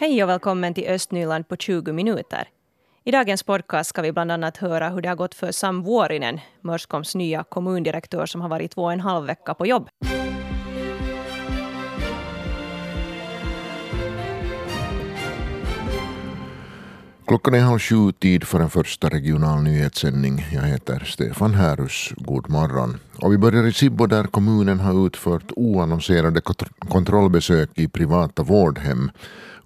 Hej och välkommen till Östnyland på 20 minuter. I dagens podcast ska vi bland annat höra hur det har gått för Sam Vuorinen, Mörskoms nya kommundirektör som har varit två och en halv vecka på jobb. Klockan är halv sju, tid för en första regional nyhetssändning. Jag heter Stefan Härus. God morgon. Och vi börjar i Sibbo där kommunen har utfört oannonserade kontrollbesök i privata vårdhem.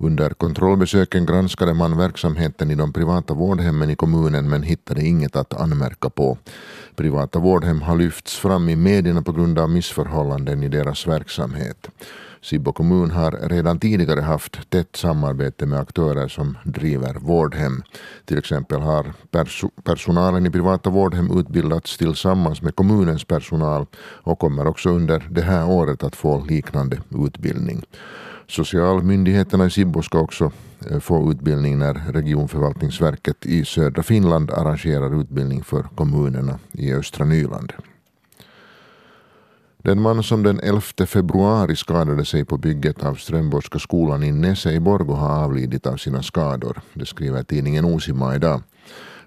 Under kontrollbesöken granskade man verksamheten i de privata vårdhemmen i kommunen men hittade inget att anmärka på. Privata vårdhem har lyfts fram i medierna på grund av missförhållanden i deras verksamhet. Sibbo kommun har redan tidigare haft tätt samarbete med aktörer som driver vårdhem. Till exempel har perso personalen i privata vårdhem utbildats tillsammans med kommunens personal och kommer också under det här året att få liknande utbildning. Socialmyndigheterna i Sibbo ska också eh, få utbildning när regionförvaltningsverket i södra Finland arrangerar utbildning för kommunerna i östra Nyland. Den man som den 11 februari skadade sig på bygget av Strömborgska skolan i Nesse i Borgo har avlidit av sina skador. Det skriver tidningen Osima idag.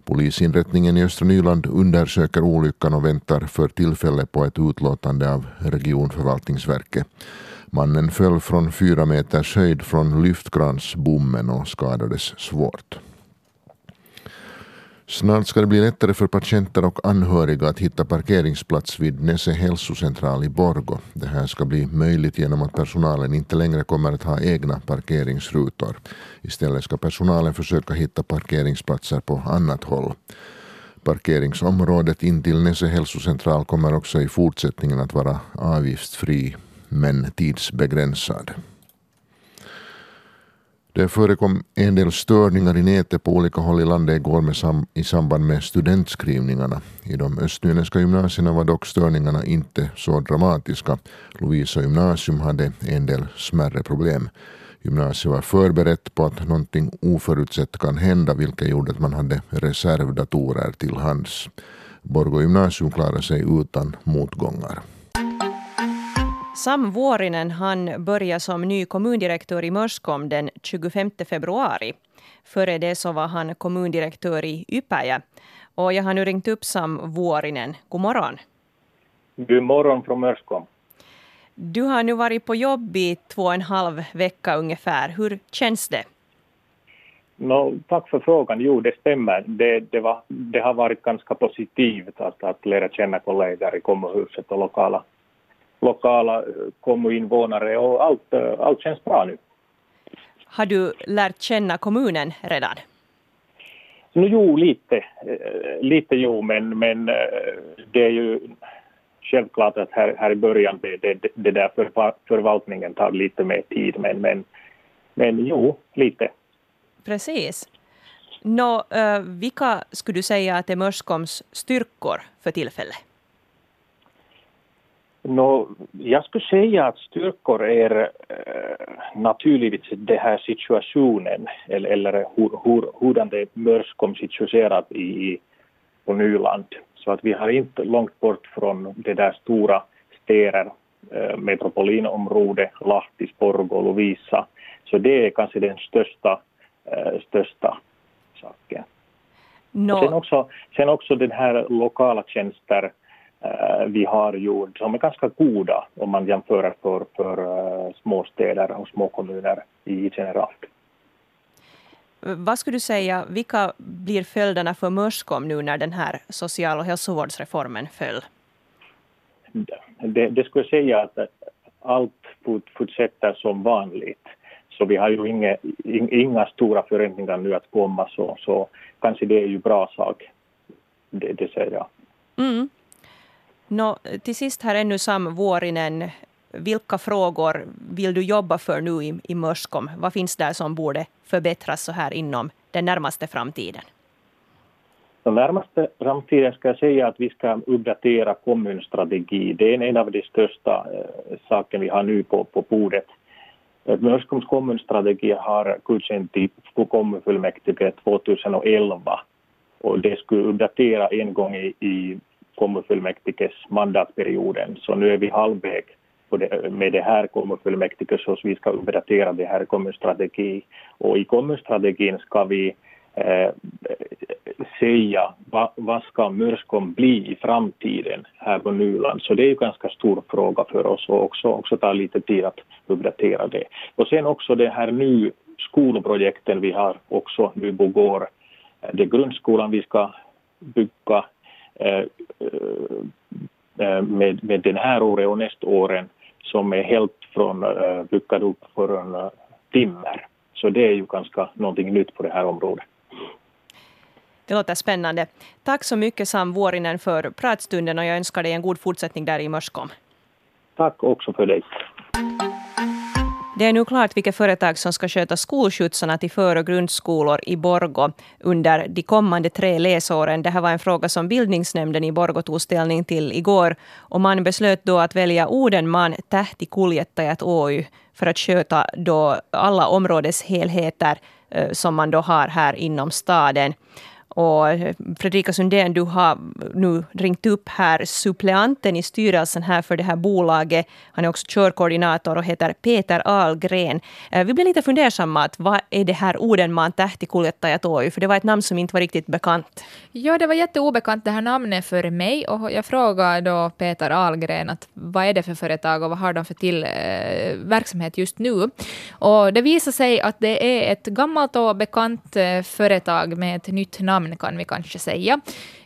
Polisinrättningen i östra Nyland undersöker olyckan och väntar för tillfället på ett utlåtande av regionförvaltningsverket. Mannen föll från fyra meters höjd från lyftkransbommen och skadades svårt. Snart ska det bli lättare för patienter och anhöriga att hitta parkeringsplats vid Nässe hälsocentral i Borgo. Det här ska bli möjligt genom att personalen inte längre kommer att ha egna parkeringsrutor. Istället ska personalen försöka hitta parkeringsplatser på annat håll. Parkeringsområdet intill Nässe hälsocentral kommer också i fortsättningen att vara avgiftsfri men tidsbegränsad. Det förekom en del störningar i nätet på olika håll i landet igår med sam i samband med studentskrivningarna. I de östnyländska gymnasierna var dock störningarna inte så dramatiska. Lovisa gymnasium hade en del smärre problem. Gymnasiet var förberett på att någonting oförutsett kan hända vilket gjorde att man hade reservdatorer till hands. Borgå gymnasium klarade sig utan motgångar. Sam Vuorinen han började som ny kommundirektör i Mörskom den 25 februari. Före det så var han kommundirektör i Ypäjä. Och jag har nu ringt upp Sam Vuorinen. God morgon. God morgon från Mörskom. Du har nu varit på jobb i två och en halv vecka ungefär. Hur känns det? No, tack för frågan. Jo, det stämmer. Det, det, var, det har varit ganska positivt att, att lära känna kollegor i kommunhuset och lokala lokala kommuninvånare och allt, allt känns bra nu. Har du lärt känna kommunen redan? No, jo, lite. Lite jo, men, men det är ju självklart att här, här i början det, det, det där för, förvaltningen tar lite mer tid, men, men, men jo, lite. Precis. Nå, vilka skulle du säga att är Mörskoms styrkor för tillfället? No, jag skulle säga att styrkor är äh, naturligtvis den här situationen eller, eller hur, hur, hurdan det är Mörskom situerat i, på Nyland. Så att vi har inte långt bort från det där stora städer, äh, metropolinområdet, Lahti, Sporgo, Lovisa. Så det är kanske den största, äh, största saken. No. Sen, också, sen också den här lokala tjänster Eh, vi har ju, som är ganska goda om man jämför för, för uh, småstäder och småkommuner i generellt. Vad skulle du säga, vilka blir följderna för Mörskom nu när den här social och hälsovårdsreformen föll? Det, det skulle jag säga att allt fortsätter som vanligt. Så vi har ju inga, inga stora förändringar nu att komma, så, så kanske det är ju bra sak. Det, det säger jag. Mm. No, till sist här ännu Sam Vuorinen, vilka frågor vill du jobba för nu i, i Mörskom? Vad finns där som borde förbättras så här inom den närmaste framtiden? Den närmaste framtiden ska jag säga att vi ska uppdatera kommunstrategi. Det är en av de största eh, sakerna vi har nu på, på bordet. Eh, Mörskoms kommunstrategi har godkänt i kommunfullmäktige 2011 och det skulle uppdatera en gång i, i kommunfullmäktiges mandatperioden, så nu är vi halvvägs med det här kommunfullmäktige så vi ska uppdatera det här kommunstrategi och i kommunstrategin ska vi eh, säga vad, vad ska Mörskom bli i framtiden här på Nyland. Så det är ju ganska stor fråga för oss och också, också ta lite tid att uppdatera det. Och sen också det här nu skolprojekten vi har också nu på går. Det är grundskolan vi ska bygga med, med den här året och nästa åren som är helt från uh, upp från uh, timmer. Så det är ju ganska någonting nytt på det här området. Det låter spännande. Tack så mycket Sam Vuorinen för pratstunden och jag önskar dig en god fortsättning där i Mörskom. Tack också för dig. Det är nu klart vilka företag som ska sköta skolskjutsarna till för och grundskolor i Borgo under de kommande tre läsåren. Det här var en fråga som bildningsnämnden i Borgo tog ställning till igår. Och man beslöt då att välja Odenman, Tähti, Kuljettajat, Åy för att sköta då alla områdeshelheter eh, som man då har här inom staden. Och eh, Fredrika Sundén, du har nu ringt upp här suppleanten i styrelsen här för det här bolaget. Han är också körkoordinator och heter Peter Ahlgren. Eh, vi blev lite fundersamma, att vad är det här Odenman Tähtikuljettajatoy? För det var ett namn som inte var riktigt bekant. Ja, det var jätteobekant det här namnet för mig och jag frågade då Peter Ahlgren att vad är det för företag och vad har de för till eh, verksamhet just nu? Och det visade sig att det är ett gammalt och bekant eh, företag med ett nytt namn namn kan vi kanske säga.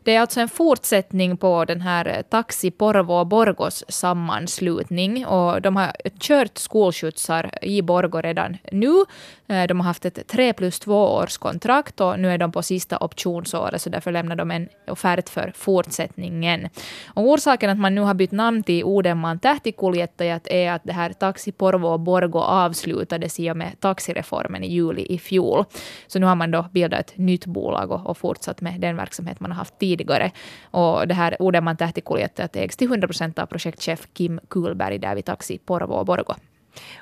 Det är alltså en fortsättning på den här eh, Taxi Porvo och Borgos sammanslutning. Och de har kört skolskjutsar i Borgo redan nu. Eh, de har haft ett tre plus två års kontrakt och nu är de på sista optionsåret så därför lämnar de en offert för fortsättningen. Och orsaken att man nu har bytt namn till Odenman Tähtikuljettajat är att det här Taxi Porvo och Borgo avslutades i och med taxireformen i juli i fjol. Så nu har man då bildat ett nytt bolag och, och fortsatt med den verksamhet man har haft tidigare tidigare. Och det här Odenman Tähtikuljettajat ägs till 100 procent av projektchef Kim Kulberg där vid Taxi Porvo och Borgo.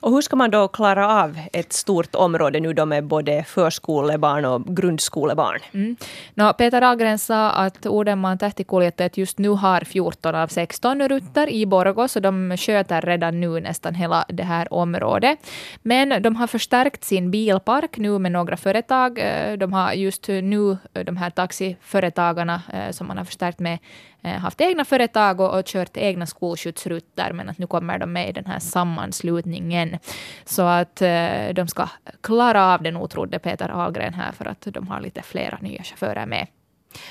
Och hur ska man då klara av ett stort område nu då med både förskolebarn och grundskolebarn? Mm. No, Peter Ahlgren sa att Odenman Tähtikuljetet just nu har 14 av 16 rutter i Borgå, så de sköter redan nu nästan hela det här området. Men de har förstärkt sin bilpark nu med några företag. Eh, de har just nu de här taxiföretagarna eh, som man har förstärkt med Eh, haft egna företag och, och kört egna skolskjutsrutter, men att nu kommer de med i den här sammanslutningen. Så att eh, de ska klara av det nog, trodde Peter Ahlgren här, för att de har lite flera nya chaufförer med.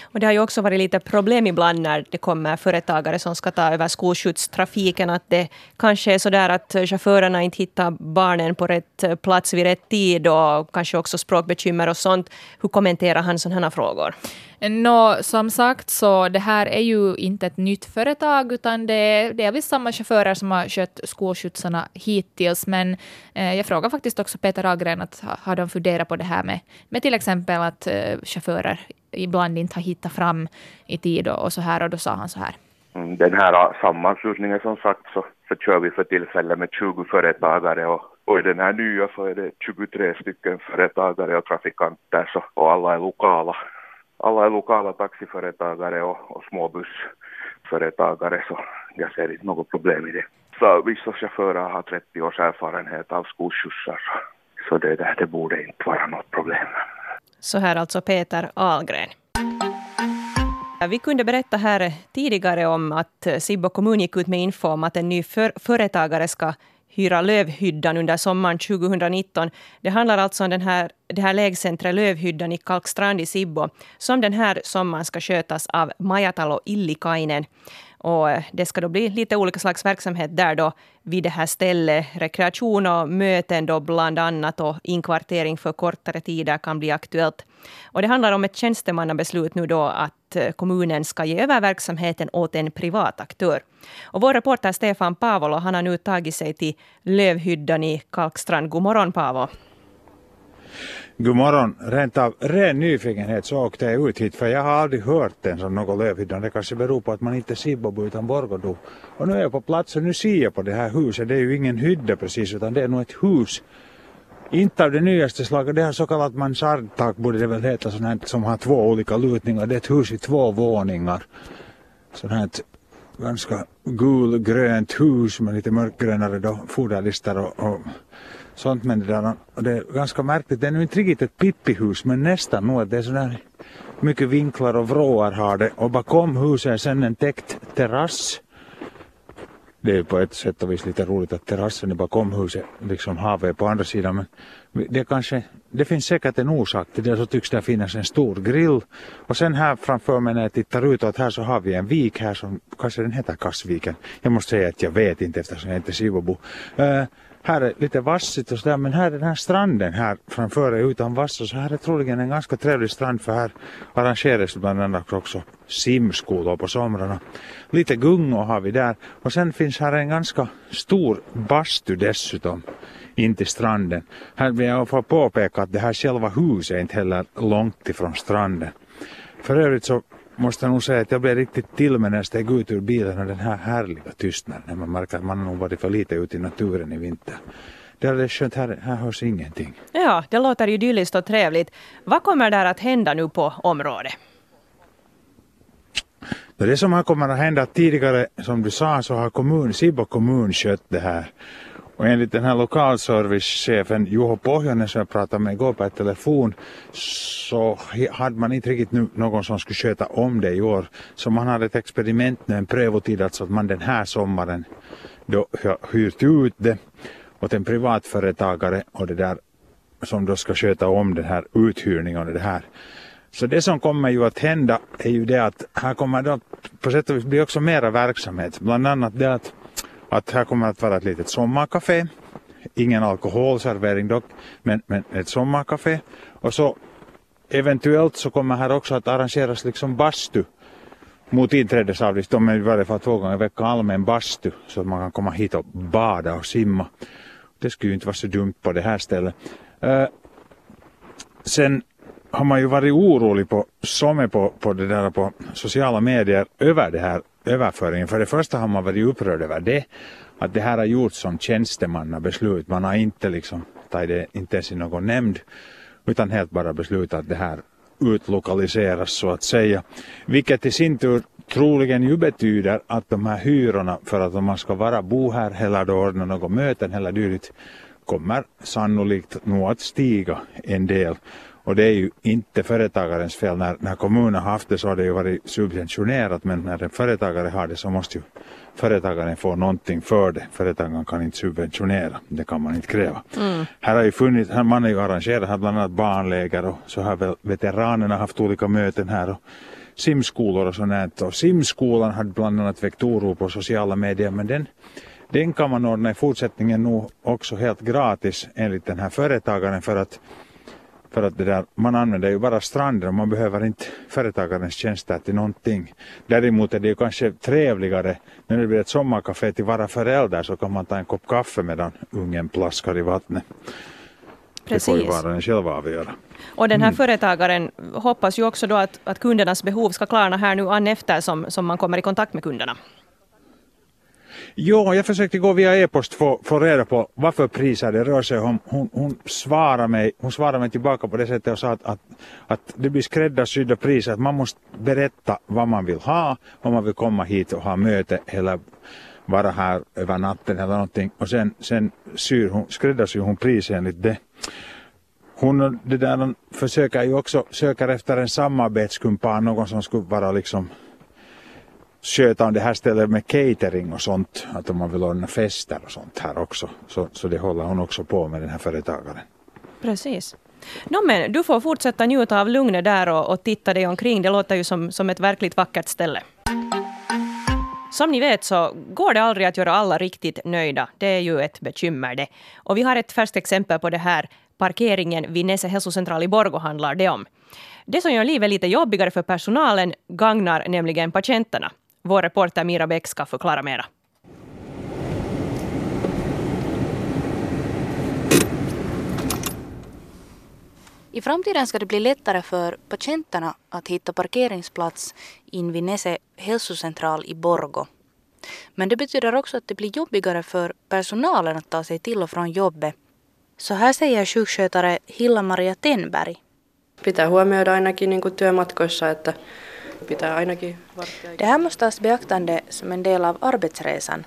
Och det har ju också varit lite problem ibland när det kommer företagare som ska ta över skolskjutstrafiken. Att det kanske är så där att chaufförerna inte hittar barnen på rätt eh, plats vid rätt tid och kanske också språkbekymmer och sånt. Hur kommenterar han sådana frågor? Nå, som sagt, så det här är ju inte ett nytt företag, utan det är delvis samma chaufförer som har skött skolskjutsarna hittills. Men eh, jag frågar faktiskt också Peter Ahlgren att har de funderat på det här med, med till exempel att eh, chaufförer ibland inte har hittat fram i tid och, och så här, och då sa han så här. Mm, den här ah, sammanslutningen som sagt så, så kör vi för tillfället med 20 företagare och, och i den här nya så är det 23 stycken företagare och trafikanter så, och alla är lokala alla är lokala taxiföretagare och, och småbussföretagare så jag ser inte något problem i det. Så vissa chaufförer har 30 års erfarenhet av skolskjutsar så, det, där, det borde inte vara något problem. Så här alltså Peter Ahlgren. Vi kunde berätta här tidigare om att Sibbo kommun gick ut med info om att en ny för företagare ska hyra Lövhyddan under sommaren 2019. Det handlar alltså om den här, det här lägcentret Lövhyddan i Kalkstrand i Sibbo som den här sommaren ska skötas av Majatalo Illikainen. Och eh, det ska då bli lite olika slags verksamhet där då vid det här stället. Rekreation och möten då bland annat och inkvartering för kortare tider kan bli aktuellt. Och det handlar om ett tjänstemannabeslut nu då att eh, kommunen ska ge över verksamheten åt en privat aktör. Och vår reporter Stefan Pavolo han har nu tagit sig till Lövhyddan i Kalkstrand. God morgon Paavo. God morgon. Rent av ren nyfikenhet så åkte jag ut hit för jag har aldrig hört en sån någon lövhydda. Det kanske beror på att man inte är Sibbobo utan Borgodo. Och nu är jag på plats och nu ser jag på det här huset. Det är ju ingen hydda precis utan det är nog ett hus. Inte av det nyaste slaget. Det har så kallat mansardtak borde det väl heta sånt här som har två olika lutningar. Det är ett hus i två våningar. Sånt här ganska gulgrönt hus med lite mörkgrönare då, foderlistor och, och sånt. Men det, där, och det är ganska märkligt. Det är nu inte riktigt ett pippihus men nästan nog. Det är sådär mycket vinklar och vrår har det. Och bakom huset är sen en täckt terrass. Det är på ett sätt och vis lite roligt att terrassen är bakom huset, liksom havet på andra sidan. Men det, kanske, det finns säkert en orsak till det. Så tycks det finnas en stor grill. Och sen här framför mig när jag tittar utåt här så har vi en vik här som kanske den heter Kassviken. Jag måste säga att jag vet inte eftersom jag inte är Sivobo. Uh, eh, här är lite vassigt och sådär men här är den här stranden här framför är utan vass så här är troligen en ganska trevlig strand för här arrangeras bland annat också simskolor på somrarna. Lite gungor har vi där och sen finns här en ganska stor bastu dessutom in till stranden. Här vill jag få påpeka att det här själva huset är inte heller långt ifrån stranden. För övrigt så måste nog säga att jag blev riktigt till mig när jag steg ut ur bilen och den här härliga tystnaden man märker att man nog varit för lite ute i naturen i vinter. Det är skönt, här, här hörs ingenting. Ja, det låter idylliskt och trevligt. Vad kommer där att hända nu på området? Det som har kommer att hända tidigare, som du sa, så har kommun, Sibbo kommun skött det här och enligt den här lokalservicechefen Juho Pohjonen som jag pratade med igår per telefon så hade man inte riktigt nu någon som skulle sköta om det i år. Så man hade ett experiment nu, en prövotid, alltså att man den här sommaren då hyrt ut det åt en privatföretagare och det där som då ska sköta om den här uthyrningen och det här. Så det som kommer ju att hända är ju det att här kommer då på sätt och vis bli också mera verksamhet. Bland annat det att att här kommer att vara ett litet sommarkafé. Ingen alkoholservering dock, men, men ett sommarkafé. Och så eventuellt så kommer här också att arrangeras liksom bastu mot inträdesavgift. De är i varje fall två gånger i veckan allmän bastu så att man kan komma hit och bada och simma. Det skulle ju inte vara så dumt på det här stället. Uh, sen har man ju varit orolig på, som är på, på det där på sociala medier över det här överföringen. För det första har man varit upprörd över det, att det här har gjorts som tjänstemannabeslut. Man har inte liksom tagit det inte ens i någon nämnd, utan helt bara beslutat att det här utlokaliseras så att säga. Vilket i sin tur troligen ju betyder att de här hyrorna för att om man ska vara bo här eller då ordna något möten eller dylikt kommer sannolikt nog att stiga en del. Och det är ju inte företagarens fel. När, när kommunen har haft det så har det ju varit subventionerat men när en företagare har det så måste ju företagaren få någonting för det. Företagaren kan inte subventionera, det kan man inte kräva. Mm. Här har ju funnits, här man har ju arrangerat här bland annat barnläger och så har väl veteranerna haft olika möten här och simskolor och sånt. Och simskolan hade bland annat väckt oro på sociala medier men den den kan man ordna i fortsättningen nog också helt gratis enligt den här företagaren för att för att det där, man använder ju bara stranden och man behöver inte företagarens tjänster till någonting. Däremot är det ju kanske trevligare när det blir ett sommarkafé till våra föräldrar så kan man ta en kopp kaffe medan ungen plaskar i vattnet. Precis. Det får ju vara den själv avgöra. Och den här mm. företagaren hoppas ju också då att, att kundernas behov ska klarna här nu an efter som, som man kommer i kontakt med kunderna. Jo, jag försökte gå via e-post få, få reda på varför priser det rör sig om. Hon, hon, svarade mig, hon svarade mig tillbaka på det sättet och sa att, att, att det blir skräddarsydda priser. Att man måste berätta vad man vill ha, om man vill komma hit och ha möte eller vara här över natten eller någonting. Och sen, sen syr hon, skräddarsyr hon priser enligt det. Hon det där, försöker ju också söka efter en samarbetskumpan, någon som skulle vara liksom sköta om det här stället med catering och sånt. Att om man vill ordna fester och sånt här också. Så, så det håller hon också på med den här företagaren. Precis. No, men du får fortsätta njuta av lugnet där och, och titta dig omkring. Det låter ju som, som ett verkligt vackert ställe. Som ni vet så går det aldrig att göra alla riktigt nöjda. Det är ju ett bekymmer det. Och vi har ett färskt exempel på det här. Parkeringen vid Nese hälsocentral i Borgå handlar det om. Det som gör livet lite jobbigare för personalen gagnar nämligen patienterna. Vår reporter Mira Bäck ska förklara mera. I framtiden ska det bli lättare för patienterna att hitta parkeringsplats in vid Nese hälsocentral i Borgo. Men det betyder också att det blir jobbigare för personalen att ta sig till och från jobbet. Så här säger sjukskötare Hilla-Maria Tenberg. Pitää huomioida ainakin niin kuin työmatkoissa, että pitää ainakin Det här måste tas beaktande som en del av arbetsresan.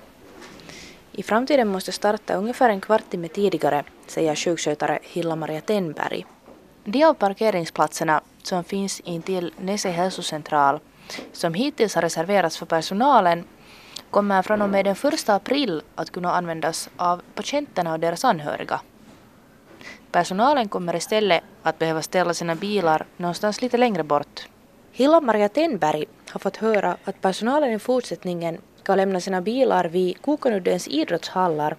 I framtiden måste starta ungefär en kvarttimme tidigare, säger sjukskötare Hilla-Maria Tenberg. De av parkeringsplatserna som finns intill Nese hälsocentral, som hittills har reserverats för personalen, kommer från och med den 1 april att kunna användas av patienterna och deras anhöriga. Personalen kommer istället att behöva ställa sina bilar någonstans lite längre bort. Hilla-Maria Tenberg har fått höra att personalen i fortsättningen ska lämna sina bilar vid Kokanuddens idrottshallar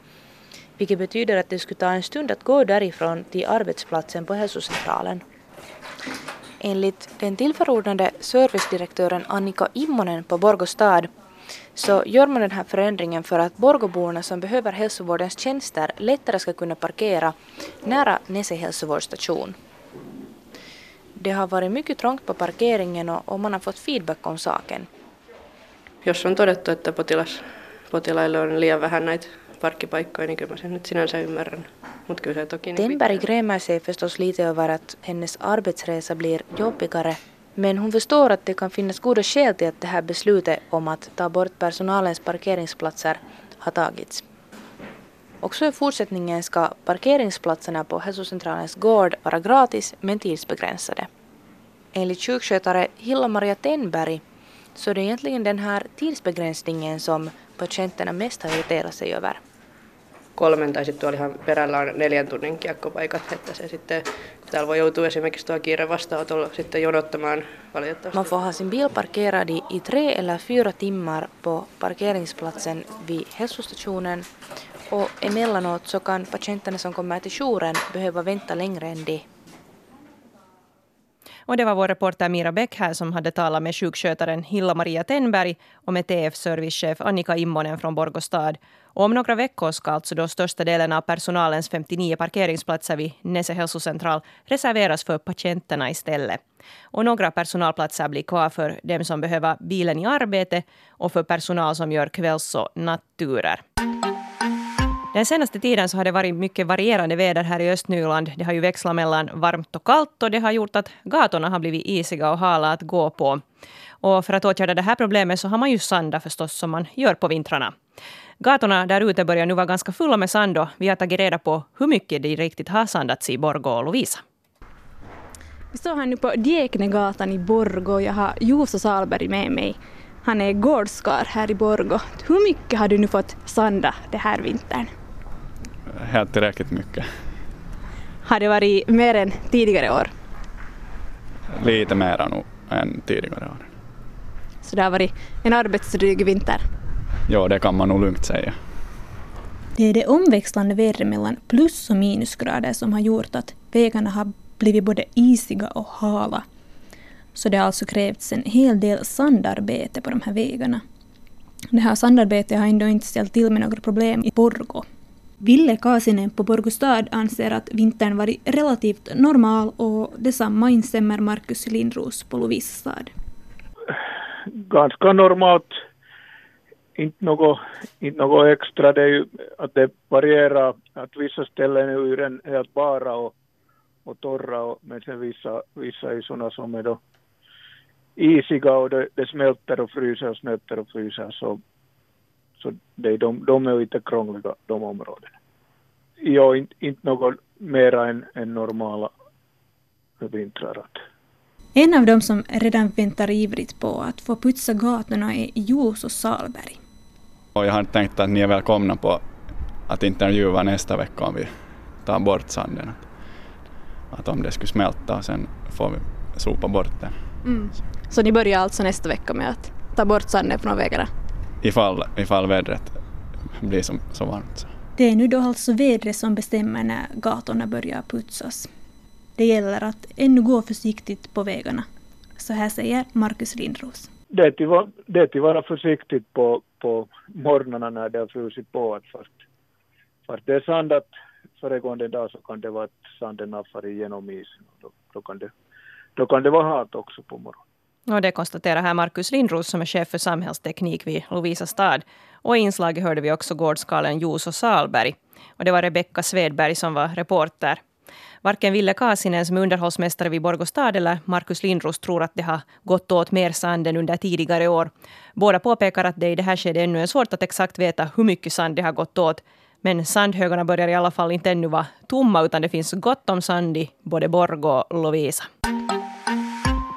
vilket betyder att det skulle ta en stund att gå därifrån till arbetsplatsen på hälsocentralen. Enligt den tillförordnade servicedirektören Annika Immonen på Borgå stad så gör man den här förändringen för att Borgåborna som behöver hälsovårdens tjänster lättare ska kunna parkera nära Nese hälsovårdsstation. Det har varit mycket trångt på parkeringen och, och man har fått feedback om saken. Jos on todettu, että potilas, potilaille on liian vähän näitä parkkipaikkoja, niin kyllä mä sen nyt sinänsä ymmärrän. Mut kyllä se toki... Niin Tenberg grämer sig förstås lite över att hennes arbetsresa blir jobbigare men hon förstår att det kan finnas goda skäl till att det här beslutet om att ta bort personalens parkeringsplatser har tagits. Också i fortsättningen ska parkeringsplatserna på hälsocentralens gård vara gratis men tidsbegränsade. Enligt sjukskötare Hilla-Maria Tenberg så är det egentligen den här tidsbegränsningen som patienterna mest har irriterat sig över. Kolmen tai sitten ihan perällä on neljän tunnin kiekkopaikat, että se sitten, kun täällä voi joutua esimerkiksi tuo kiire vastaanotolla sitten jonottamaan valitettavasti. Man får ha sin bil parkerad i, i tre eller fyra timmar på parkeringsplatsen vid hälsostationen och emellanåt så kan patienterna som kommer till jouren behöva vänta längre än det. Och det var vår reporter Mira Bäck här som hade talat med sjukskötaren Hilla-Maria Tenberg och med TF-servicechef Annika Immonen från Borgostad. Och om några veckor ska alltså då största delen av personalens 59 parkeringsplatser vid Nese hälsocentral reserveras för patienterna istället. Och några personalplatser blir kvar för dem som behöver bilen i arbete och för personal som gör kvälls och natturer. Den senaste tiden så har det varit mycket varierande väder här i Östnyland. Det har ju växlat mellan varmt och kallt och det har gjort att gatorna har blivit isiga och hala att gå på. Och för att åtgärda det här problemet så har man ju sandat förstås som man gör på vintrarna. Gatorna där ute börjar nu vara ganska fulla med sand och vi har tagit reda på hur mycket det riktigt har sandats i Borgå och Lovisa. Vi står här nu på Dieknegatan i Borgå och jag har Juuso Salberg med mig. Han är gårdskar här i Borgå. Hur mycket har du nu fått sanda det här vintern? Helt tillräckligt mycket. Har det varit mer än tidigare år? Lite mera än tidigare år. Så det har varit en arbetsdryg vinter? Ja, det kan man nog lugnt säga. Det är det omväxlande vädret mellan plus och minusgrader som har gjort att vägarna har blivit både isiga och hala. Så det har alltså krävts en hel del sandarbete på de här vägarna. Det här sandarbetet har ändå inte ställt till med några problem i Borgå. Ville Kaasinen på Borgostad anser att vintern varit relativt normal och detsamma instämmer Markus Lindros på Lovisa Ganska normalt. Inte något, inte något extra. Det är ju att det varierar. Att vissa ställen är ju helt bara och, och torra och, men sen vissa, vissa är sådana som är då isiga och det, det smälter och fryser och smälter och fryser. Så så det, de, de är lite krångliga, de områdena. Ja, inte, inte något mera än, än normala vintrar. En av dem som redan väntar ivrigt på att få putsa gatorna är Juuso Salberg. Och jag har tänkt att ni är välkomna på att intervjua nästa vecka om vi tar bort sanden. Att, om det skulle smälta sen får vi sopa bort den. Mm. Så ni börjar alltså nästa vecka med att ta bort sanden från vägarna? Ifall, ifall vädret blir så, så varmt. Det är nu då alltså vädret som bestämmer när gatorna börjar putsas. Det gäller att ännu gå försiktigt på vägarna. Så här säger Markus Lindros. Det är till, det är till vara försiktigt på, på morgnarna när det har frusit på. Att fast, fast det är sandat föregående dag så kan det vara att sanden har farit igenom isen. Då, då, kan det, då kan det vara halt också på morgonen. Och det konstaterar här Markus Lindros som är chef för samhällsteknik vid Lovisa stad. Och i inslaget hörde vi också gårdskalen Juuso Salberg. Och det var Rebecka Svedberg som var reporter. Varken Ville Kaasinen som är underhållsmästare vid Borgå stad eller Markus Lindros tror att det har gått åt mer sand än under tidigare år. Båda påpekar att det i det här skedet ännu är svårt att exakt veta hur mycket sand det har gått åt. Men sandhögarna börjar i alla fall inte ännu vara tomma utan det finns gott om sand i både Borgå och Lovisa.